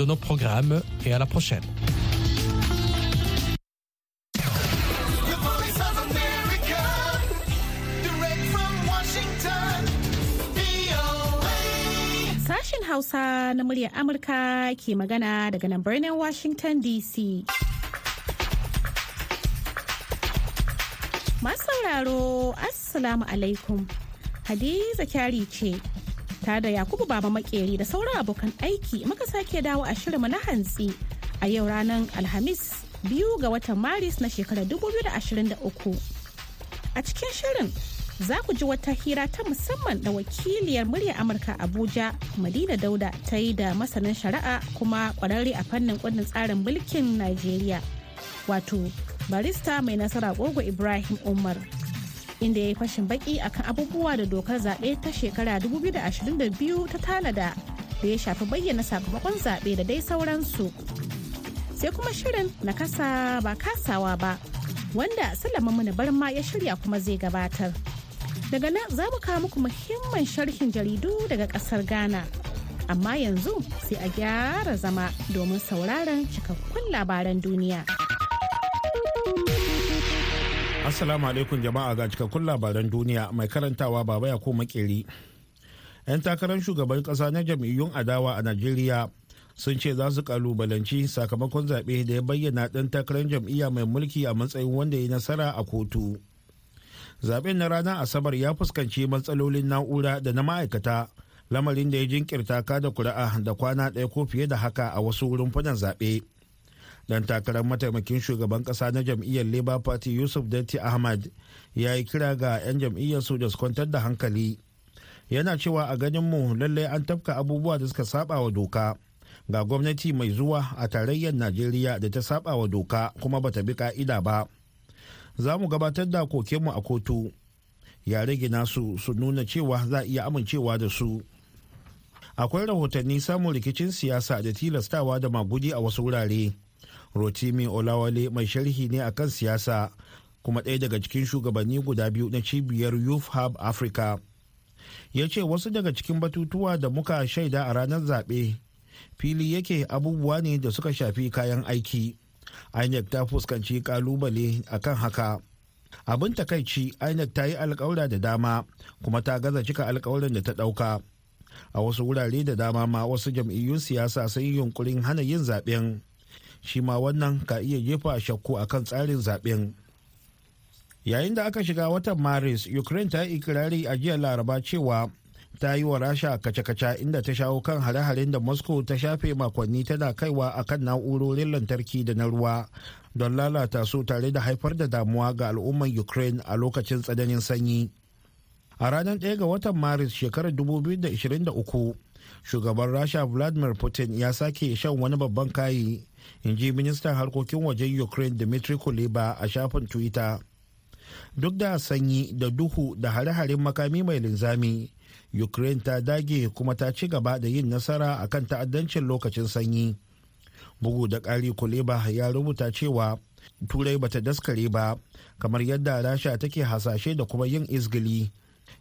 de nos programmes et à la prochaine. Sashen Hausa na muryar Amurka ke magana daga nan Washington DC. Masu sauraro, Assalamu alaikum. Hadiza kyari ce, tare da Yakubu Baba Makeri da sauran abokan aiki muka sake dawo a shirinmu na hantsi a yau ranar Alhamis biyu ga watan Maris na shekarar 2023. A cikin shirin za ku ji wata hira ta musamman da wakiliyar muryar Amurka Abuja Madina Dauda ta yi da masanin shari'a kuma kwararre a fannin kundin tsarin mulkin Najeriya. Wato barista mai nasara gogo Ibrahim Umar. Inda ya yi fashin baki akan abubuwa da dokar zaɓe ta shekara 2022 ta tanada da ya shafi bayyana sakamakon zaɓe da dai sauransu. Sai kuma shirin na kasa ba kasawa ba wanda Sulaiman Muni Barma ya shirya kuma zai gabatar. Daga nan za mu kawo muku muhimman sharhin jaridu daga ƙasar Ghana. Amma yanzu sai a gyara zama domin sauraron cikakkun labaran duniya. Assalamu alaikum jama'a ga cikakkun labaran duniya mai karantawa baba ya ko makeri. 'Yan takarar shugaban kasa na jam'iyyun adawa a Najeriya sun ce za su kalubalanci sakamakon zaɓe da ya bayyana ɗan takarar jam'iyya mai mulki a matsayin wanda ya nasara a kotu. zaɓen na ranar asabar ya fuskanci matsalolin na'ura da na ma'aikata lamarin da ya jinkirta kada kuri'a da kwana ɗaya ko fiye da haka a wasu rumfunan zaɓe dan takarar mataimakin shugaban ƙasa na jam'iyyar labour party yusuf datti ahmad ya yi kira ga 'yan jam'iyyar su da su kwantar da hankali. Yana cewa a ganin mu lallai an tafka abubuwa da suka saba wa doka. Ga gwamnati mai zuwa a tarayyar najeriya da ta saba wa doka kuma bata bi ka'ida ba. Za mu gabatar da kokenmu a kotu. Ya rage nasu su nuna cewa za a iya amincewa da su. Akwai rahotanni samun rikicin siyasa da tilastawa da magudi a wasu wurare. Rotimi olawale mai sharhi ne akan siyasa kuma ɗaya daga cikin shugabanni guda biyu na cibiyar youth hub africa. Ya ce wasu daga cikin batutuwa da muka shaida a ranar zaɓe fili yake abubuwa ne da suka shafi kayan aiki. Inec ta fuskanci ƙalubale akan haka. Abin takaici inec ta yi alkawura da dama kuma ta gaza cika alkawarin da ta ɗauka a wasu wurare da dama ma wasu jam'iyyun siyasa sun yi yunkurin hana yin zaɓen shi ma wannan ka iya jefa shakku akan tsarin zaɓen yayin da aka shiga watan maris ukraine ta yi ikirari a jiya laraba cewa ta yi wa rasha kace-kace inda ta shawo kan hare-haren da moscow ta shafe makonni tana kaiwa a kan na'urorin lantarki da na ruwa don lalata su tare da haifar da damuwa ga al'ummar ukraine a lokacin tsananin sanyi. A ranar 1 ga watan maris shekarar 2023 shugaban rasha vladimir putin ya sake shan wani babban kayi in ji ministan harkokin wajen ukraine dmitry kuleba a shafin twitter. Duk da sanyi da duhu da hare-haren makami mai linzami ukraine ta dage kuma ta ci gaba da yin nasara a kan ta'addancin lokacin sanyi. Bugu da ƙari kuleba ya rubuta cewa turai bata daskare ba kamar yadda rasha take hasashe da kuma yin izgili.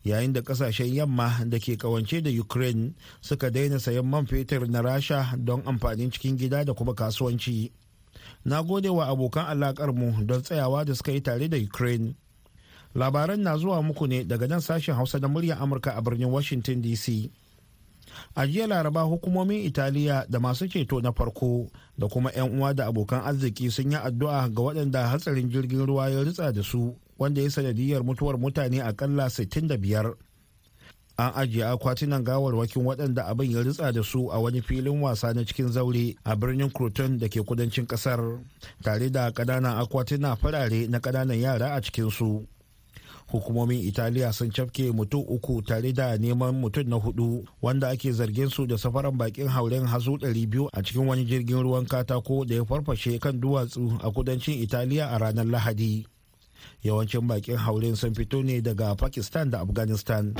Yayin da ƙasashen yamma da ke kawance da ukraine suka daina sayan man fetur na rasha don amfanin cikin gida da kuma kasuwanci. Na gode wa abokan alakar mu don tsayawa da suka yi tare da ukraine. Labaran na zuwa muku ne daga nan sashen hausa na muryar amurka a birnin washington dc a jiya laraba hukumomin italiya da masu ceto na farko da kuma 'yan uwa da abokan arziki sun yi addu'a ga waɗanda hatsarin jirgin ruwa ya ritsa da su. Wanda ya sanadiyar mutuwar mutane akalla 65 an ajiye akwatunan gawarwakin waɗanda abin ya ritsa da su a wani filin wasa na cikin zaure a birnin croton da ke kudancin ƙasar tare da ƙananan akwatuna farare na ƙananan yara a cikinsu. Hukumomin italiya sun cafke mutum uku tare da neman mutum na huɗu wanda ake zargin su da safaran bakin hauren hasu 200 a cikin wani jirgin ruwan katako da ya farfashe kan duwatsu a kudancin italiya a ranar lahadi. Yawancin bakin hauren sun fito ne daga pakistan da afghanistan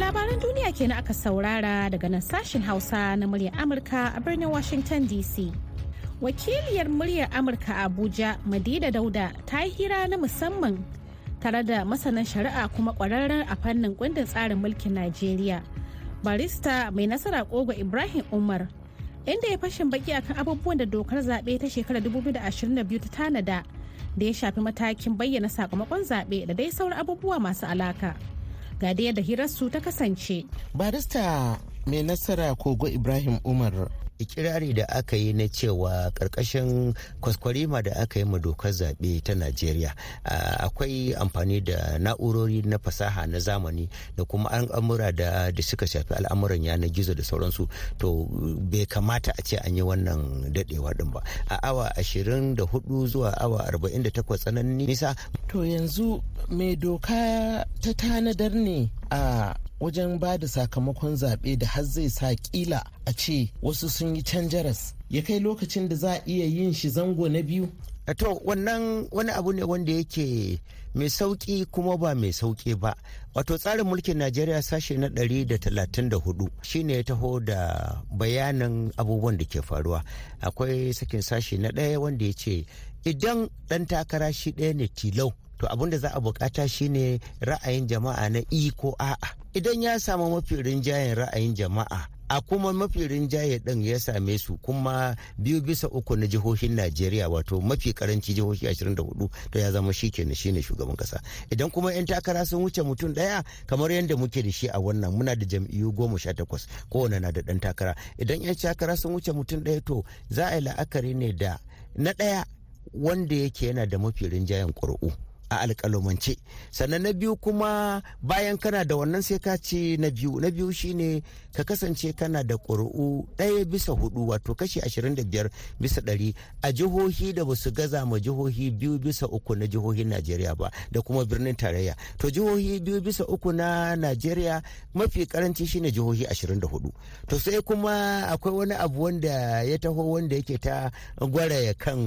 labaran duniya kenan aka saurara daga nan sashen hausa na muryar amurka a birnin washington dc wakiliyar muryar amurka a abuja madina dauda ta yi hira na musamman tare da masanin shari'a kuma kwararren a fannin kundin tsarin mulkin Najeriya. Barista mai nasara kogo Ibrahim Umar inda ya fashin baki akan abubuwan da dokar zaɓe ta shekarar 2022 ta tanada da ya shafi matakin bayyana sakamakon zaɓe da dai sauran abubuwa masu alaka. Ga da yadda hirarsu ta kasance. Barista mai nasara kogo Ibrahim Umar ikirari da aka yi na cewa ƙarƙashin kwaskwarima da aka yi ma dokar zaɓe ta najeriya akwai amfani da na'urori na fasaha na zamani da kuma al'amura da da suka shafi al'amuran yanar gizo da sauransu. To bai kamata a ce an yi wannan daɗewa din ba. A awa 24 zuwa awa 48 tsananin nisa. To yanzu mai doka ta tanadar ne a wajen ba da sakamakon zaɓe da har zai sa kila a ce wasu sun yi can jaras ya kai lokacin da za a iya yin shi zango na biyu? To wannan wani abu ne wanda yake mai sauƙi kuma ba mai sauƙi ba. Wato tsarin mulkin najeriya sashe na 134 shine ya taho da bayanin abubuwan da ke faruwa. Akwai sakin sashe na ɗaya wanda ya ce idan ɗan takara shi ɗaya ne tilau to abin da za a buƙata shine ra'ayin jama'a na i ko a'a. Idan ya samu mafi rinjayen ra'ayin jama'a a kuma mafi rinjaye din ya same su kuma biyu bisa uku na jihohin najeriya wato mafi karanci jihohi 24 to ya zama shi kenan shine shugaban kasa. Idan kuma 'yan takara sun wuce mutum ɗaya kamar yadda muke da shi a wannan muna da jam'iyyu goma sha takwas kowane na da dan takara. Idan 'yan takara sun wuce mutum ɗaya to za a yi la'akari ne da na ɗaya wanda yake yana da mafi rinjayen ƙuri'u. A alƙalumance. Sannan na biyu kuma bayan kana da wannan sai ka ce na biyu. Na biyu shine ka kasance kana da ƙuri'u ɗaya bisa huɗu wato kashi 25 bisa ɗari a jihohi da ba su gaza ma jihohi biyu bisa uku na jihohin najeriya ba da kuma birnin tarayya. To jihohi biyu bisa uku na najeriya mafi karanci shine jihohi 24 to sai kuma akwai wani abu wanda ya taho wanda yake ta gwaraya kan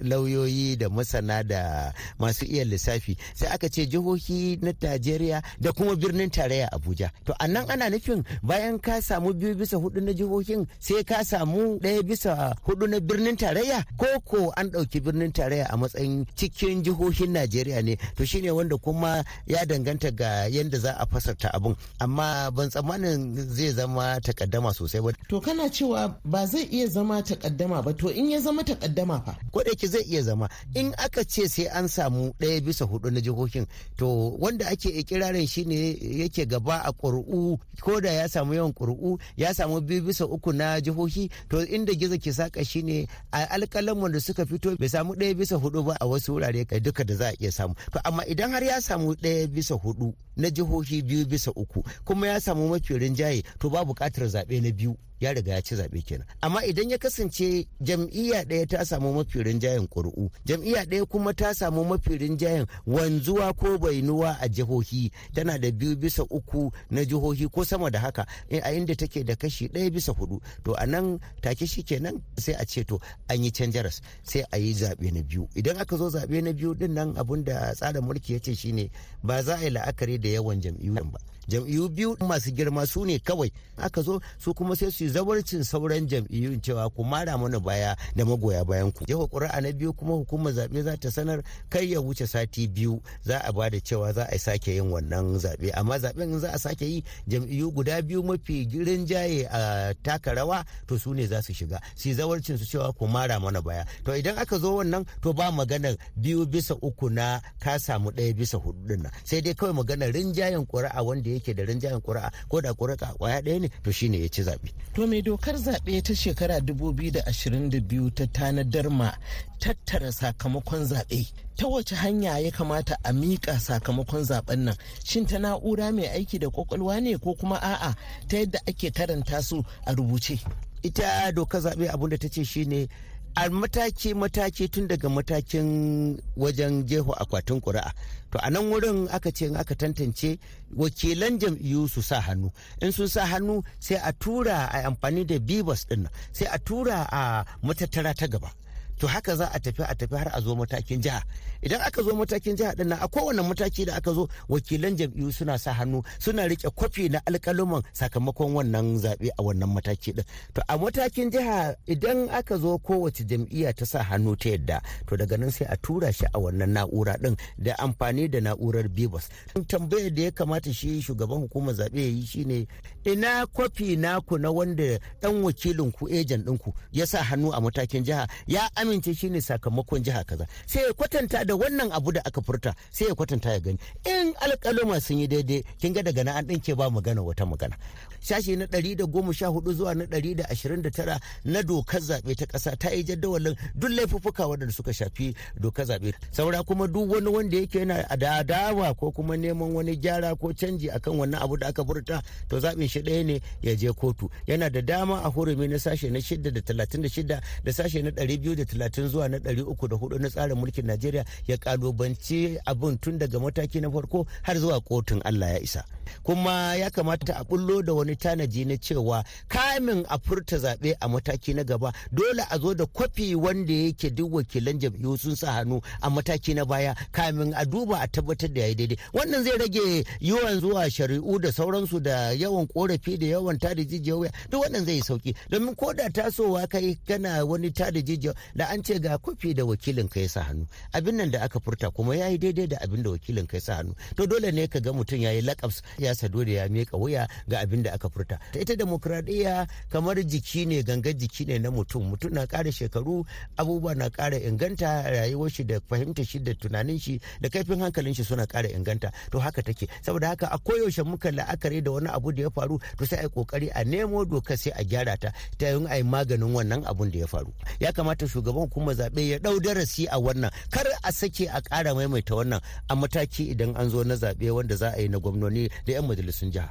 lauyoyi da masana da masu iya lissafi sai aka ce jihohi na Najeriya da kuma birnin tarayya Abuja. To a nan ana nufin bayan ka samu biyu bisa huɗu na jihohin sai ka samu ɗaya bisa huɗu na birnin tarayya ko ko an ɗauki birnin tarayya a matsayin cikin jihohin Najeriya ne to shine wanda kuma ya danganta ga yadda za a fasarta abun amma ban tsammanin zai zama takaddama sosai ba. To kana cewa ba zai iya zama takaddama ba to in ya zama takaddama fa. Ko da zai iya zama in aka ce sai an samu ɗaya bisa huɗu na jihohin. To wanda ake ikirarin shine yake gaba a ƙuri'u ko da ya samu yawan ƙuri'u ya samu biyu bisa uku na jihohi. To inda gizo ke saka shine a alƙalan da suka fito bai samu ɗaya bisa huɗu ba a wasu wurare duka da za a iya samu. To amma idan har ya samu ɗaya bisa huɗu na jihohi biyu bisa uku kuma ya samu mafi rinjaye to ba buƙatar zaɓe na biyu. Ya riga ya ci zaɓe kenan. Amma idan ya kasance jam'iyya ɗaya ta samu mafi rinjayen ƙuri'u jam'iyya ɗaya kuma ta samu mafi rinjayen wanzuwa ko bainuwa a jihohi tana da biyu bisa uku na jihohi ko sama da haka a inda take da kashi ɗaya bisa huɗu to a nan take shi kenan sai a ce to an yi canjaras sai a yi zaɓe na biyu. Idan aka zo zaɓe na biyu ɗin nan abun da tsarin mulki ya ce shine ba za a yi la'akari da yawan jam'iyyu ba. Jam'iyyu biyu masu girma su ne kawai aka zo su kuma sai su zawarcin sauran jam'iyyun cewa ku mara mana baya da magoya bayan ku. Jefa ƙuri'a na biyu kuma hukumar zaɓe za ta sanar kai ya wuce sati biyu za a ba da cewa za a sake yin wannan zaɓe. Amma zaɓen za a sake yi jam'iyyu guda biyu mafi rinjaye a taka rawa to su ne za su shiga. Su zawarcin su cewa ku mara mana baya. To idan aka zo wannan to ba maganar biyu bisa uku na ka samu ɗaya bisa huɗu nan. Sai dai kawai maganar rinjayen ƙuri'a wanda yake da rinjayen ƙuri'a ko da ƙuri'a ƙwaya ɗaya ne to shine ya ci zaɓe. To mai dokar zaɓe ta shekara 2022 ta tanadar ma tattara sakamakon zaɓe ta wace hanya ya kamata a miƙa sakamakon zaɓen nan shin ta na'ura mai aiki da ƙwaƙwalwa ne ko kuma a'a ta yadda ake karanta su a rubuce. Ita dokar zaɓe abin da ta ce shine a mataki-mataki tun daga matakin wajen jeho akwatin ƙuri'a. To a nan wurin aka ce aka tantance wakilan jam'iyyu su sa hannu. In sun sa hannu sai a tura a amfani da bibas din sai a tura a matattara ta gaba. To haka za a tafi a tafi har a zo matakin jiha. Idan aka zo matakin jiha ɗin nan a kowane mataki da aka zo wakilan jam'iyyu suna sa hannu suna riƙe kwafi na alƙaluman sakamakon wannan zaɓe a wannan mataki din to a matakin jiha idan aka zo kowace jam'iyya ta sa hannu ta yadda to daga nan sai a tura shi a wannan na'ura din da amfani da na'urar bibas tambayar da ya kamata shi shugaban hukumar zaɓe ya yi shine ina kwafi naku na wanda dan wakilin ku ejan ɗinku ya sa hannu a matakin jiha? Ya amince shine sakamakon jiha kaza. Sai ya kwatanta da wannan abu da aka furta sai ya kwatanta ya gani. In alƙaluma sun yi daidai kin ga daga nan an ɗinke ba magana wata magana. Shashi na ɗari da goma sha huɗu zuwa na ɗari da ashirin da tara na dokar zaɓe ta ƙasa ta yi jadawalin duk laifuffuka waɗanda suka shafi dokar zaɓe. Saura kuma duk wani wanda yake yana da adawa ko kuma neman wani gyara ko canji akan wannan abu da aka furta to zaɓin shi ɗaya ne ya je kotu. Yana da dama a hurumi na sashe na shida da talatin da shida da sashe na ɗari biyu da talatin zuwa na ɗari uku da huɗu na tsarin mulkin najeriya ya kalubanci abin tun daga mataki na farko har zuwa kotun allah ya isa. Kuma ya kamata a bullo da wani tanaji na cewa kamin a furta zaɓe a mataki na gaba dole a zo da kwafi wanda yake duk wakilan jam'iyyu sun sa hannu a mataki na baya kamin a duba a tabbatar da yayi daidai. Wannan zai rage yawan zuwa shari'u da sauransu da yawan korafi da yawan tada jijiyar wuya duk wannan zai sauƙi. Domin ko da tasowa kai kana wani tada jijiyar da an ce ga kwafi da wakilin ka ya sa hannu. Abin nan da aka furta kuma ya yi daidai da abin da wakilin ka ya sa hannu. To dole ne ka ga mutum ya yi lakabs ya sado da ya miƙa wuya ga abin da aka furta. Ta ita demokradiyya kamar jiki ne gangar jiki ne na mutum. Mutum na ƙara shekaru abubuwa na ƙara inganta rayuwar shi da fahimtar shi da tunanin shi da kaifin hankalin shi suna ƙara inganta. To haka take. Saboda haka a koyaushe muka la'akari da wani abu da ya faru to sai a yi ƙoƙari a nemo doka sai a gyara ta ta yin yi maganin wannan abun da ya faru. Ya kamata shugaban hukumar zaɓe ya ɗau darasi a wannan kar a sake a ƙara maimaita wannan a mataki idan an zo na zaɓe wanda za a yi na gwamnoni da 'yan majalisun jiha.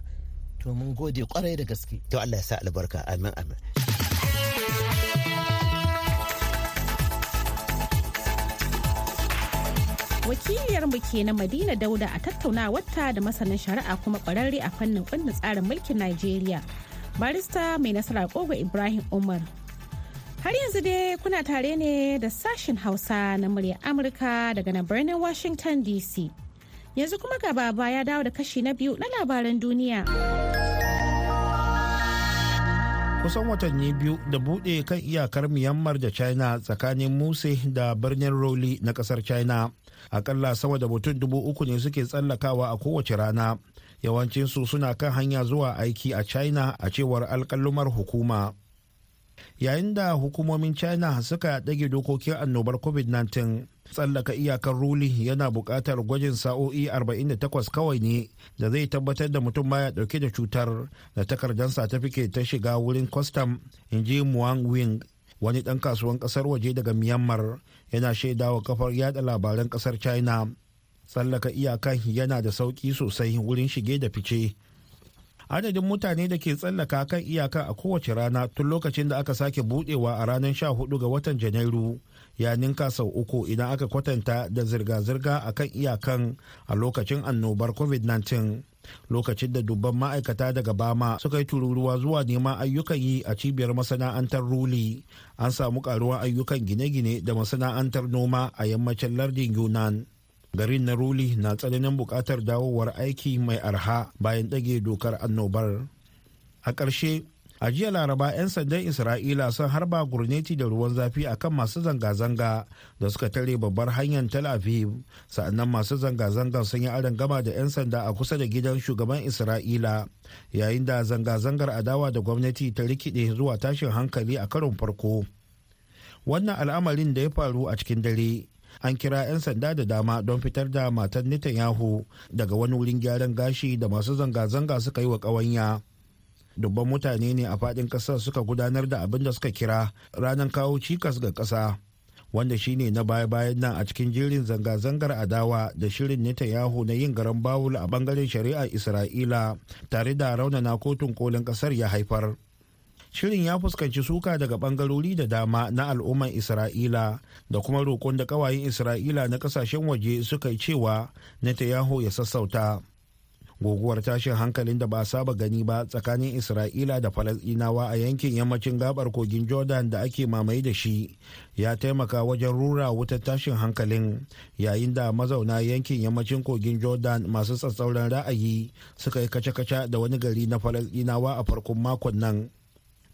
To mun gode ƙwarai da gaske. To Allah ya sa albarka amin amin. wakiliyarmu ke na madina dauda a tattaunawarta da masanin shari'a kuma kwararre a fannin kundin tsarin mulkin najeriya barista mai nasara koga ibrahim umar har yanzu dai kuna tare ne da sashen hausa na murya amurka daga na birnin washington dc yanzu kuma ga baba ya dawo da kashi na biyu na labaran duniya. Kusan watanni biyu da buɗe kan iyakar myanmar da china tsakanin muse da birnin roli na ƙasar china. Akalla sama da mutum dubu uku ne suke tsallakawa a kowace rana. Yawancinsu suna kan hanya zuwa aiki a china a cewar alkalumar hukuma. Yayin da hukumomin china suka ɗage dokokin annobar covid-19 tsallaka iyakar ruli yana buƙatar gwajin sa'o'i 48 kawai ne da zai tabbatar da mutum baya ɗauke da cutar da takardar satifike ta shiga wurin kwastam in ji muang wing wani ɗan kasuwan ƙasar waje daga myanmar yana shaidawa kafar yada labaran ƙasar china. Tsallaka iyakan yana da sauƙi sosai wurin shige da fice. Adadin mutane da ke tsallaka kan iyaka a kowace rana tun lokacin da aka sake budewa a ranar 14 ga watan janairu ya ninka sau uku idan aka kwatanta da zirga-zirga a kan iyakan a lokacin annobar covid-19. Lokacin da dubban ma'aikata daga bama suka yi tururuwa zuwa neman ayyukan yi a cibiyar masana'antar ruli an samu karuwar ayyukan gine-gine da masana'antar noma a yammacin lardin yunan garin na ruli na tsananin buƙatar dawowar aiki mai arha bayan ɗage dokar annobar. A ƙarshe a jiya laraba 'yan sandan isra'ila sun harba gurneti da ruwan zafi akan masu zanga-zanga da suka tare babbar hanyar tel aviv. Sa'annan masu zanga-zangar sun yi aron gama da 'yan sanda a kusa da gidan shugaban isra'ila yayin da zanga-zangar adawa da gwamnati ta rikide zuwa tashin hankali a karon farko. Wannan al'amarin da ya faru a cikin dare an kira 'yan sanda da dama don fitar da matan Netanyahu daga wani wurin gyaran gashi da masu zanga-zanga suka yi wa ƙawanya. Dubban mutane ne a faɗin ƙasar suka gudanar da abin da suka kira ranar kawo cikas ga ƙasa. Wanda shine na baya-bayan nan a cikin jerin zanga-zangar adawa da shirin Netanyahu na yin garan bawul a ɓangaren shari'ar Isra'ila tare da raunana kotun kolin ƙasar ya haifar. Shirin ya fuskanci suka daga bangarori da dama na al'ummar isra'ila da kuma roƙon da ƙawayen isra'ila na ƙasashen waje suka yi cewa netanyahu ya sassauta. Guguwar tashin hankalin da ba saba gani ba tsakanin isra'ila da falasɗinawa a yankin yammacin gabar kogin jordan da ake mamaye da shi ya taimaka wajen rura wutar tashin hankalin yayin da mazauna yankin yammacin kogin jordan masu tsatsauran ra'ayi suka yi kace-kace da wani gari na falasɗinawa a farkon makon nan.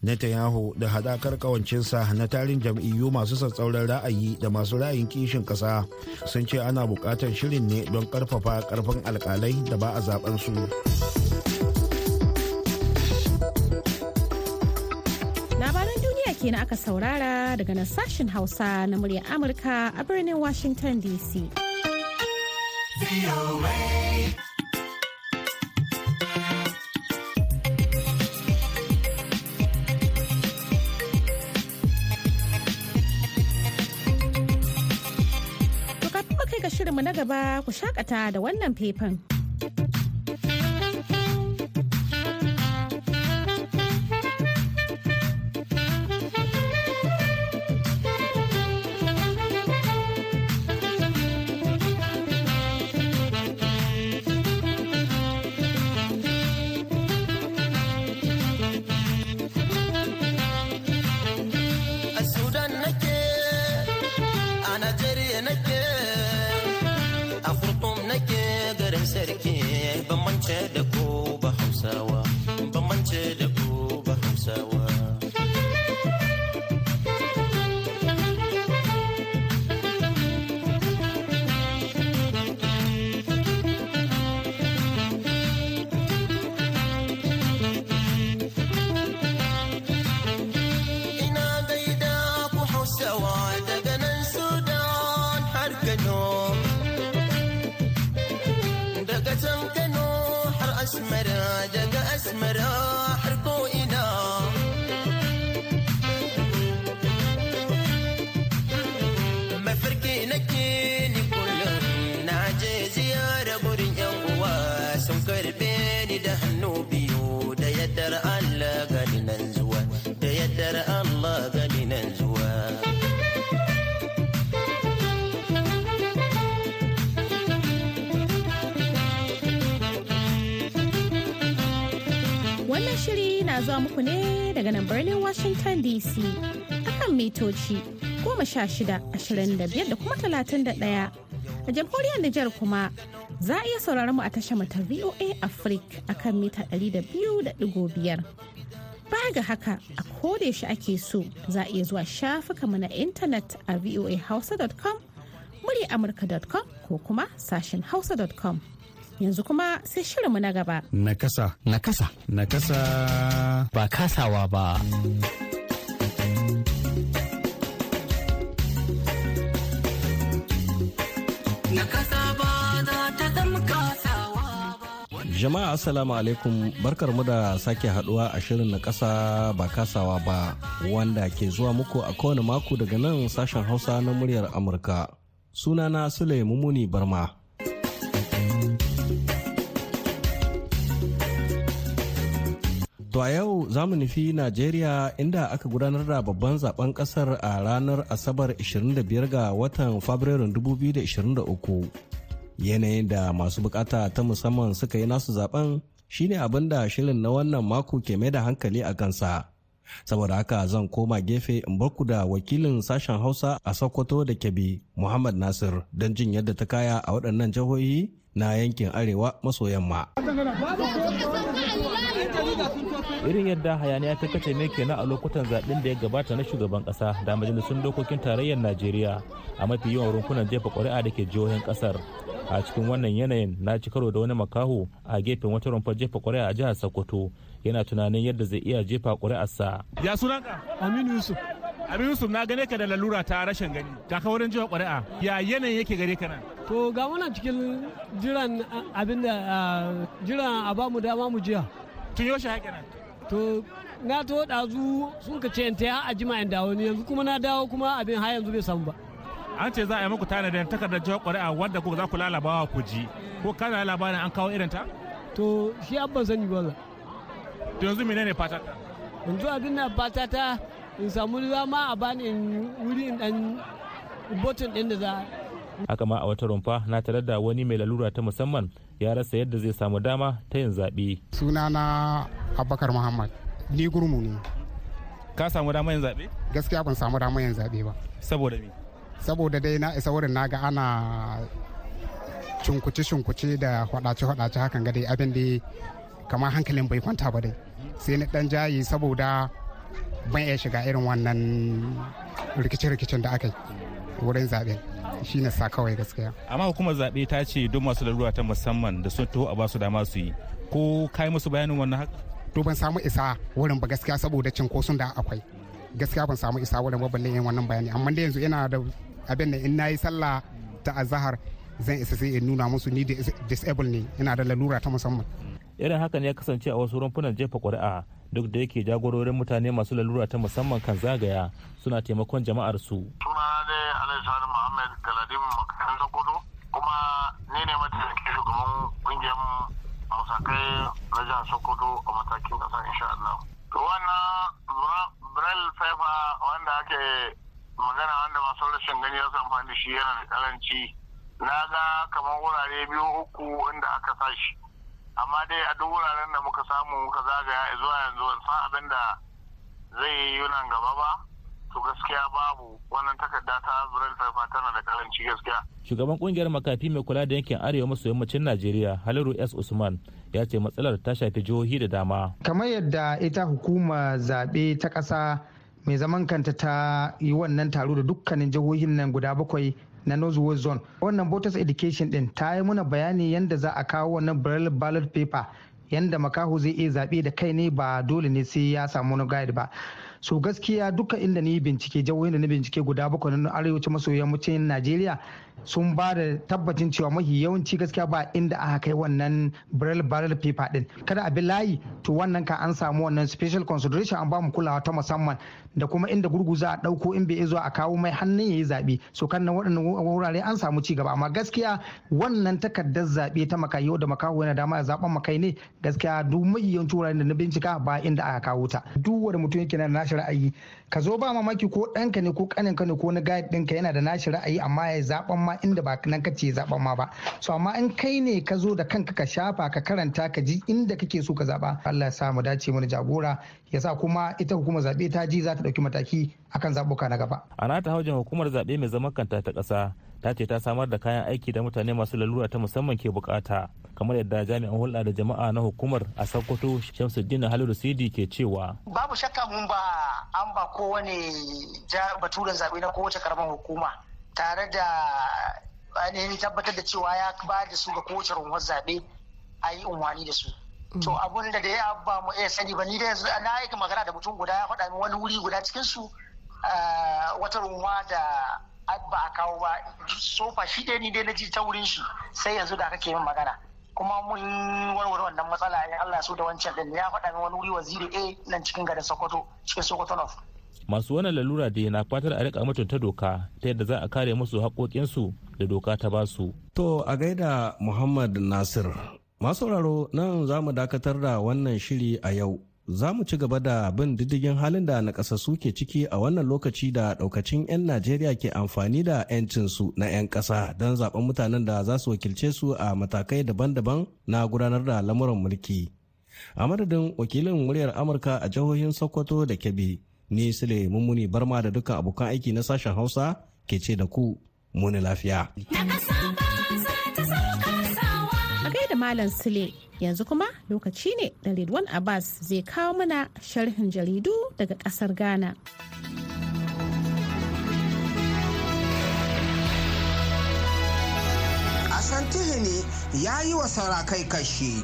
Netanyahu da hadakar kawancinsa na tarin jam'iyyu masu tsatsauran ra'ayi da masu ra'ayin kishin ƙasa sun ce ana buƙatar shirin ne don ƙarfafa ƙarfin alƙalai da ba a zaɓen su. Labaran duniya kenan aka saurara daga nan sashen Hausa na muryar Amurka a birnin Washington DC. Shirinmu na gaba ku shakata da wannan faifan. Zuwa muku ne daga nan birnin Washington DC akan mitoci goma sha shida ashirin da kuma talatin da ɗaya. A jamhuriyar Nijar kuma za a iya sauraron mu a tashar mata VOA Africa akan mita ɗari da biyu da ɗigo biyar. Baya ga haka a koda shi ake so za a iya zuwa shafuka mu na intanet a voahausa.com amurka.com ko kuma sashen hausa.com. yanzu kuma sai shirinmu na gaba. Nakasa. Nakasa. Nakasa. Ba kasawa ba. Jama'a Assalamu alaikum barkar mu da sake haɗuwa a shirin na kasa ba kasawa ba wanda ke zuwa muku a kowane mako daga nan sashen hausa na muryar Amurka. Sunana Sule Mumuni Barma. To a yau za mu nufi Najeriya inda aka gudanar da babban zaɓen ƙasar a ranar Asabar 25 ga watan Fabrairun 2023. Yanayin da masu buƙata ta musamman suka yi nasu zaɓen shine abin da shirin na wannan mako ke mai da hankali a kansa. Saboda haka zan koma gefe in barku da wakilin sashen Hausa a Sokoto da Kebbi Muhammad Nasir don jin yadda ta kaya a waɗannan jihohi na yankin Arewa maso yamma. Irin yadda hayaniya ta kace ne kenan a lokutan zaɓen da ya gabata na shugaban ƙasa da majalisun dokokin tarayyar najeriya a mafi yawan rumfunan jefa ƙuri'a da ke jihohin ƙasar. A cikin wannan yanayin na ci karo da wani makaho a gefen wata rumfar jefa ƙuri'a a jihar sokoto. Yana tunanin yadda zai iya jefa ƙuri'arsa. ya sunanka? Aminu yusuf. Abin yusuf na gane ka da lalura ta rashin gani. Ga ka wurin jefa ƙuri'a. Ya yanayin yake gare ka nan? To ga muna cikin jiran abin da jiran a ba mu dama mu jiya. Tun yaushe haƙe nan? To na to ɗazu sun ka ce ta a jima in dawo ne yanzu kuma na dawo kuma abin har yanzu bai samu ba. An ce za a yi muku tanadin takardar jihar ƙuri'a wadda ku za ku lalabawa ku ji. Ko kana labarin an kawo irin ta? To shi abban sani ba to yanzu menene fata ka yanzu abin na fata ta in samu dama a bani in wuri in dan botin din da za haka ma a wata rumfa na tare da wani mai lalura ta musamman ya rasa yadda zai samu dama ta yin zaɓe. sunana abubakar muhammad. Ni gurmu ne. Ka samu dama yin zaɓe? Gaskiya ban samu dama yin zaɓe ba. Saboda me? Saboda dai na isa wurin na ga ana cunkuce-cunkuce da hwadace-hwadace hakan ga dai abin da kamar hankalin bai kwanta ba dai. Sai ni dan jayi saboda ban iya shiga irin wannan rikice-rikicen da aka yi wurin zaɓen. Shi ne sa kawai gaskiya. Amma hukumar zaɓe ta ce duk masu lalura ta musamman da sun taho a ba su dama su yi. Ko kai musu bayanin wannan haka? To ban samu isa wurin ba gaskiya saboda cinkoson da akwai. Gaskiya ban samu isa wurin ba balle yin wannan bayani. Amma da yanzu ina da abin da in na yi sallah ta azahar zan isa sai in nuna musu ni disable ne. Ina da lalura ta musamman. Irin haka ne ya kasance a wasu rumfunan jefa ƙuri'a. Duk da yake jagororin mutane masu lalura ta musamman kan zagaya suna taimakon jama'ar su suna dai alhaji muhammad galadin makarantar sokoto kuma ni ne mataimakin shugaban ƙungiyar musakai na jihar sokoto a matakin kasa insha Allah. to wannan braille wanda ake magana wanda masu rashin gani ya amfani da shi yana da karanci na ga kamar wurare biyu uku inda aka sa shi. Amma dai a duk wuraren da muka samu muka zagaya zuwa yanzu ban san abin da zai yi nan gaba ba. To gaskiya babu. Wannan takarda ta braille paper tana da karanci gaskiya. Shugaban ƙungiyar makafi mai kula da yankin arewa maso yammacin najeriya haliru s. Usman ya ce matsalar ta shafi jihohi da dama. Kamar yadda ita hukumar zaɓe ta ƙasa mai zaman kanta ta yi wannan taro da dukkanin jihohin nan guda bakwai na Northwest Zone. Wannan voters education din ta yi muna bayani yadda za a kawo wannan braille ballot paper yadda makaho zai iya zaɓe da kai ne ba dole ne sai ya samu wani guide ba. so gaskiya duka inda ni bincike jihohin da na bincike guda bakwai na arewacin maso yammacin najeriya sun ba da tabbacin cewa mafi yawanci gaskiya ba inda aka kai wannan braille barrel paper din. Kada a bi layi to wannan ka an samu wannan special consideration an ba mu kulawa ta musamman da kuma inda gurgu za a ɗauko in bai zuwa a kawo mai hannun yayi zaɓe so kan nan waɗannan wurare an samu ci gaba. Amma gaskiya wannan takardar zaɓe ta makayi da makaho yana dama ya zaɓen makai ne gaskiya duk mai yawanci wuraren da na bincika ba inda aka kawo ta. Duk wanda mutum yake na nashi ra'ayi ka zo ba mamaki ko ɗanka ne ko ƙaninka ne ko na guide ɗinka yana da nashi ra'ayi amma ya zaɓen ma inda ba nan kace zaɓen ma ba. So amma in kai ne ka zo da kanka ka shafa ka karanta ka ji inda kake so ka zaba Allah ya sa mu dace mana jagora. Ya sa kuma ita hukumar zaɓe ta ji za ta ɗauki mataki akan zabuka na gaba. A nata haujin hukumar zaɓe mai zaman kanta ta ƙasa ta ce ta samar da kayan aiki da mutane masu lalura ta musamman ke buƙata kamar yadda jami'an hulɗa da jama'a na hukumar a sokoto shamsuddin halilu sidi ke cewa. Babu shakka mun ba an ba kowane baturen zaɓe na kowace karamar hukuma tare da ainihin tabbatar da cewa ya ba da su ga kowace runwar zaɓe a yi unwani da su. To abun da ya ba mu iya sani ba ni da yanzu na aika magana da mutum guda ya faɗa min wani wuri guda cikin su wata runwa da ba a kawo ba. Sofa shi dai ni dai na ji ta wurin shi sai yanzu da kake min magana. Kuma mun warware wannan matsala ya Allah so da wancan din ya faɗa min wani wuri waziri A nan cikin garin Sokoto cikin Sokoto North. Masu wannan lalura da na fatar a riƙa mutunta doka ta yadda za a kare musu haƙoƙinsu da doka ta ba su. To a gaida Muhammad Nasir. Masu sauraro nan za mu dakatar da wannan shiri a yau. Za mu ci gaba da bin diddigin halin da nakasassu ke ciki a wannan lokaci da daukacin 'yan najeriya ke amfani da 'yancinsu na 'yan ƙasa don zaɓen mutanen da za su wakilce su a matakai daban-daban na gudanar da lamuran mulki. A madadin wakilin muryar amurka a jihohin sokoto da kebbi ni sule mummuni barma da dukkan abokan aiki na sashen hausa ke ce da ku muni lafiya a gaida malam sule yanzu kuma lokaci ne da Ridwan Abbas zai kawo mana sharhin jaridu daga ƙasar Ghana. Asantihini ya yi wa sarakai kashe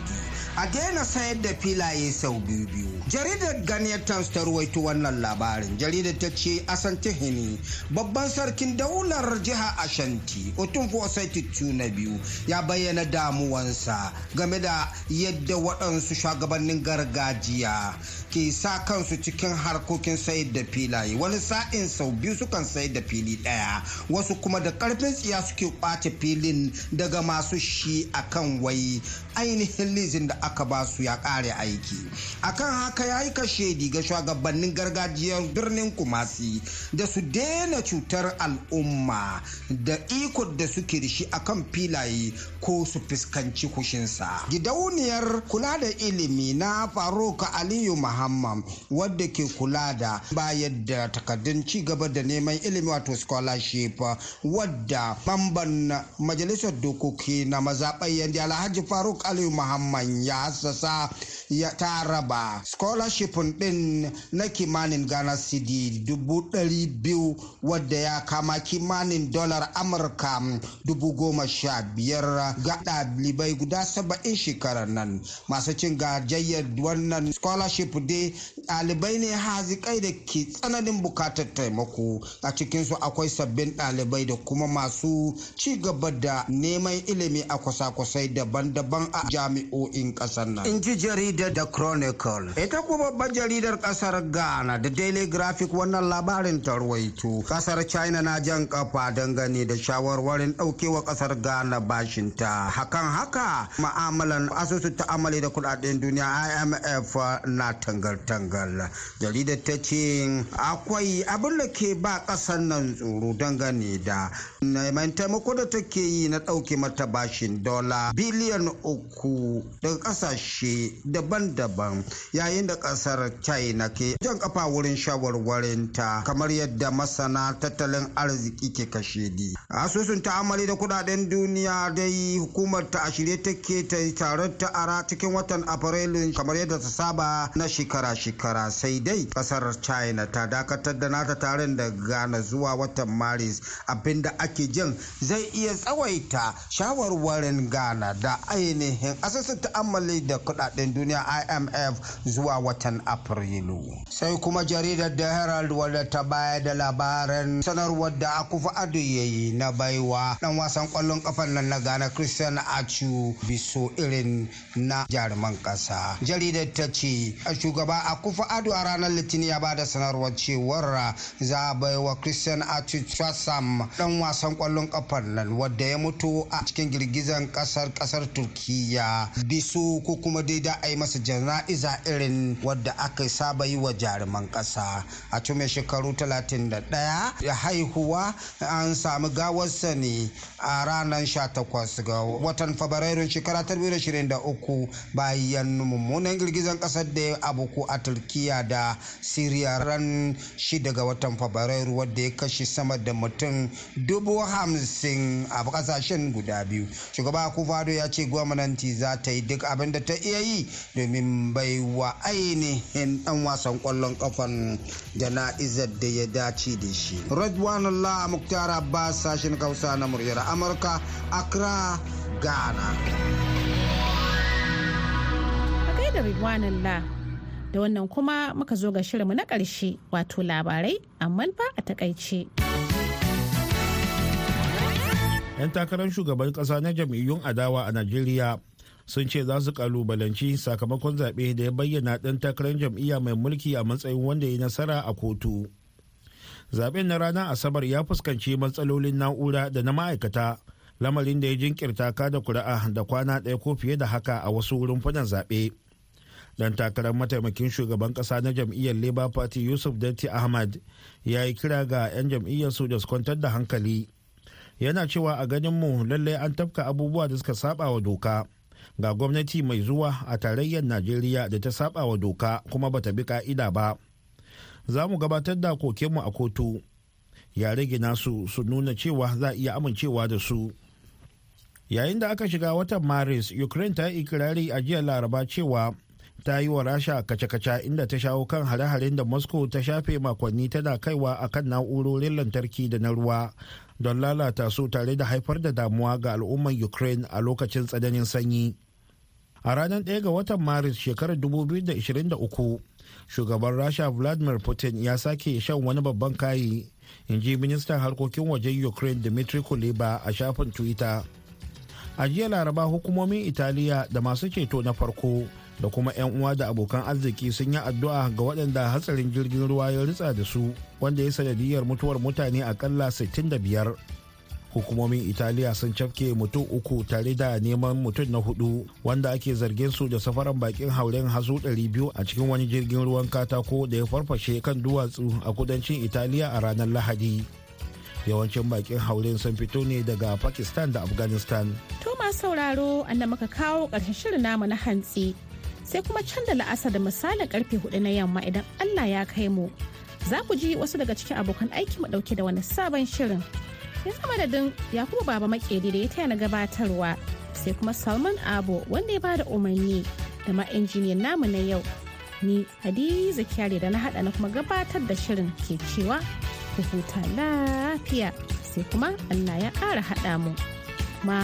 a daina sayar da filaye sau biyu biyu. Jaridar Ghanaian Times ta ruwaito wannan labarin. Jaridar ta ce Asantihini babban sarkin daular jiha Ashanti Otunfo Osaitu na biyu ya bayyana damuwansa game da yadda waɗansu shugabannin gargajiya ke sa kansu cikin harkokin sayar da filaye. Wani sa'in sau biyu sukan sayar da fili ɗaya wasu kuma da ƙarfin tsiya suke ƙwace filin daga masu shi akan wai ainihin lizin da aka ba su ya ƙare aiki. Akan haka ya yi kashe ga shugabannin gargajiyar birnin kumasi da su daina cutar al'umma da iko da suke da shi akan filaye ko su fuskanci kushinsa. Gidauniyar kula da ilimi na faruk aliyu muhammad wadda ke kula da bayar da takardun ci gaba da neman ilimi wato scholarship wadda mamban majalisar dokoki na mazaɓar yadda alhaji faruk aliyu muhammad ya hassasa ya ta raba scholarship din na kimanin ghana cedi dubu ɗari biyu wadda ya kama kimanin dolar amurka dubu goma sha biyar. Ga ɗalibai guda saba'in shekarar nan. Masu cin gajayyar wannan scholarship dai ɗalibai ne hazikai da ke tsananin buƙatar taimako. A cikinsu akwai sabbin ɗalibai da kuma masu ci gaba da neman ilimi a kwasa-kwasai daban-daban a jami'o'in ƙasar nan. Jaridar da chronicle. Ita kuma babbar jaridar ƙasar ghana da daily graphic wannan labarin tarwaito ƙasar china na jan kafa dangane da shawarwarin ɗaukewa ƙasar ghana bashinta. Hakan haka ma'amalan asusu ta'amali da kuɗaɗen duniya imf na tangal-tangal. Jaridar ta ce akwai abin da ke ba ƙasar nan tsoro dangane da neman taimako da take yi na ɗauke mata bashin dola biliyan uku daga ƙasashe daban-daban yayin da ƙasar china ke jan kafa wurin shawarwarin ta kamar yadda masana tattalin arziki ke kashe di. Asusun ta'amali da kuɗaɗen duniya dai hukumar ta a shirye take ta taron ta ara cikin watan afrilu kamar yadda ta saba na shekara-shekara. Sai dai ƙasar china ta dakatar da nata taron da ghana zuwa watan maris. Abinda ake jin zai iya tsawaita shawarwarin ghana da ainihin asusun ta'amali da kuɗaɗen duniya imf zuwa watan afrilu. Sai kuma jaridar da herald wadda ta baya da labaran sanarwar da akufa ado yayi na baiwa dan wasan ƙwallon kafan nan na ghana christian achu biso irin na jaruman kasa jaridar ta ce shugaba akufa ado a ranar litinin ya ba da sanarwar cewar za a baiwa christian achu chasam dan wasan ƙwallon kafan nan wadda ya mutu a cikin girgizan ƙasar ƙasar turkiya biso ko kuma dai da a yi masa jana'iza irin wadda aka saba yi wa jaruman kasa a cikin shekaru 31 da haihuwa an samu gawarsa ne. A ranar 18 ga watan fabrairun shekara 2023 bayan mummunan girgizan ƙasar da ya abuku a turkiya da siriya ran 6 ga watan fabrairu wadda ya kashe sama da mutum dubu hamsin a ƙasashen guda biyu. Shugaba kufado ya ce gwamnati za ta yi duk abin da ta iya yi domin bai wa ainihin dan wasan ƙwallon kafan jana'izar da ya dace da shi. Radwanullah muktar abbas sashen kausa na muryar amurka accra ghana da Ridwanullah da wannan kuma muka zo ga shirinmu na ƙarshe wato labarai amma fa a taƙaice. 'yan takarar shugaban ƙasa na jam'iyyun adawa a najeriya sun ce za su kalubalanci sakamakon zaɓe da ya bayyana ɗan takarar jam'iyya mai mulki a matsayin wanda ya nasara a kotu zaɓen na ranar asabar ya fuskanci matsalolin na'ura da na ma'aikata. Lamarin da ya jinkirta kada kuri'a da kwana ɗaya ko fiye da haka a wasu rumfunan zaɓe. Dan takarar mataimakin shugaban ƙasa na jam'iyyar labour party yusuf datti ahmad ya yi kira ga 'yan jam'iyyar su da su kwantar da hankali. Yana cewa a ganin mu lallai an tafka abubuwa da suka saba wa doka. Ga gwamnati mai zuwa a tarayyar najeriya da ta saba wa doka kuma bata bi ka'ida ba. Za mu gabatar da kokenmu a kotu. Ya rage nasu su nuna cewa za iya amincewa da su. Yayin da aka shiga watan maris ukraine ta yi ikirari a jiya laraba cewa ta yi wa rasha kace-kace inda ta shawo kan hare-haren da moscow ta shafe makonni tana kaiwa a kan na'urorin lantarki da na ruwa don lalata su tare da haifar da damuwa ga al'ummar ukraine a lokacin tsananin sanyi. A ranar 1 ga watan maris shekarar 2023 shugaban rasha vladimir putin ya sake shan wani babban kayi in ji ministan harkokin wajen ukraine dmitry kuleba a shafin twitter. A jiya laraba hukumomin italiya da masu ceto na farko da kuma 'yan uwa da abokan arziki sun yi addu'a ga waɗanda hatsarin jirgin ruwa ya ritsa da su wanda ya sanadiyar mutuwar mutane akalla 65 hukumomin italiya sun cafke mutum uku tare da neman mutum na huɗu wanda ake zargin su da safaran bakin hauren hazo 200 a cikin wani jirgin ruwan katako da ya farfashe kan duwatsu a kudancin italiya a ranar lahadi. Yawancin bakin hauren sun fito ne daga pakistan da afghanistan. To masu sauraro anna muka kawo ƙarshen shirin namu na hantsi. Sai kuma can da la'asar da misalin ƙarfe huɗu na yamma idan allah ya kai mu. Za ku ji wasu daga cikin abokan aiki mu ɗauke da wani sabon shirin. Yanzu madadin yakubu baba makeri da ya taya na gabatarwa sai kuma salman abo wanda ya ba da umarni da ma injiniyan namu na yau. Ni hadiza kyare da na hada na kuma gabatar da shirin ke cewa ku huta lafiya sai kuma allah ya kara hada mu. Ma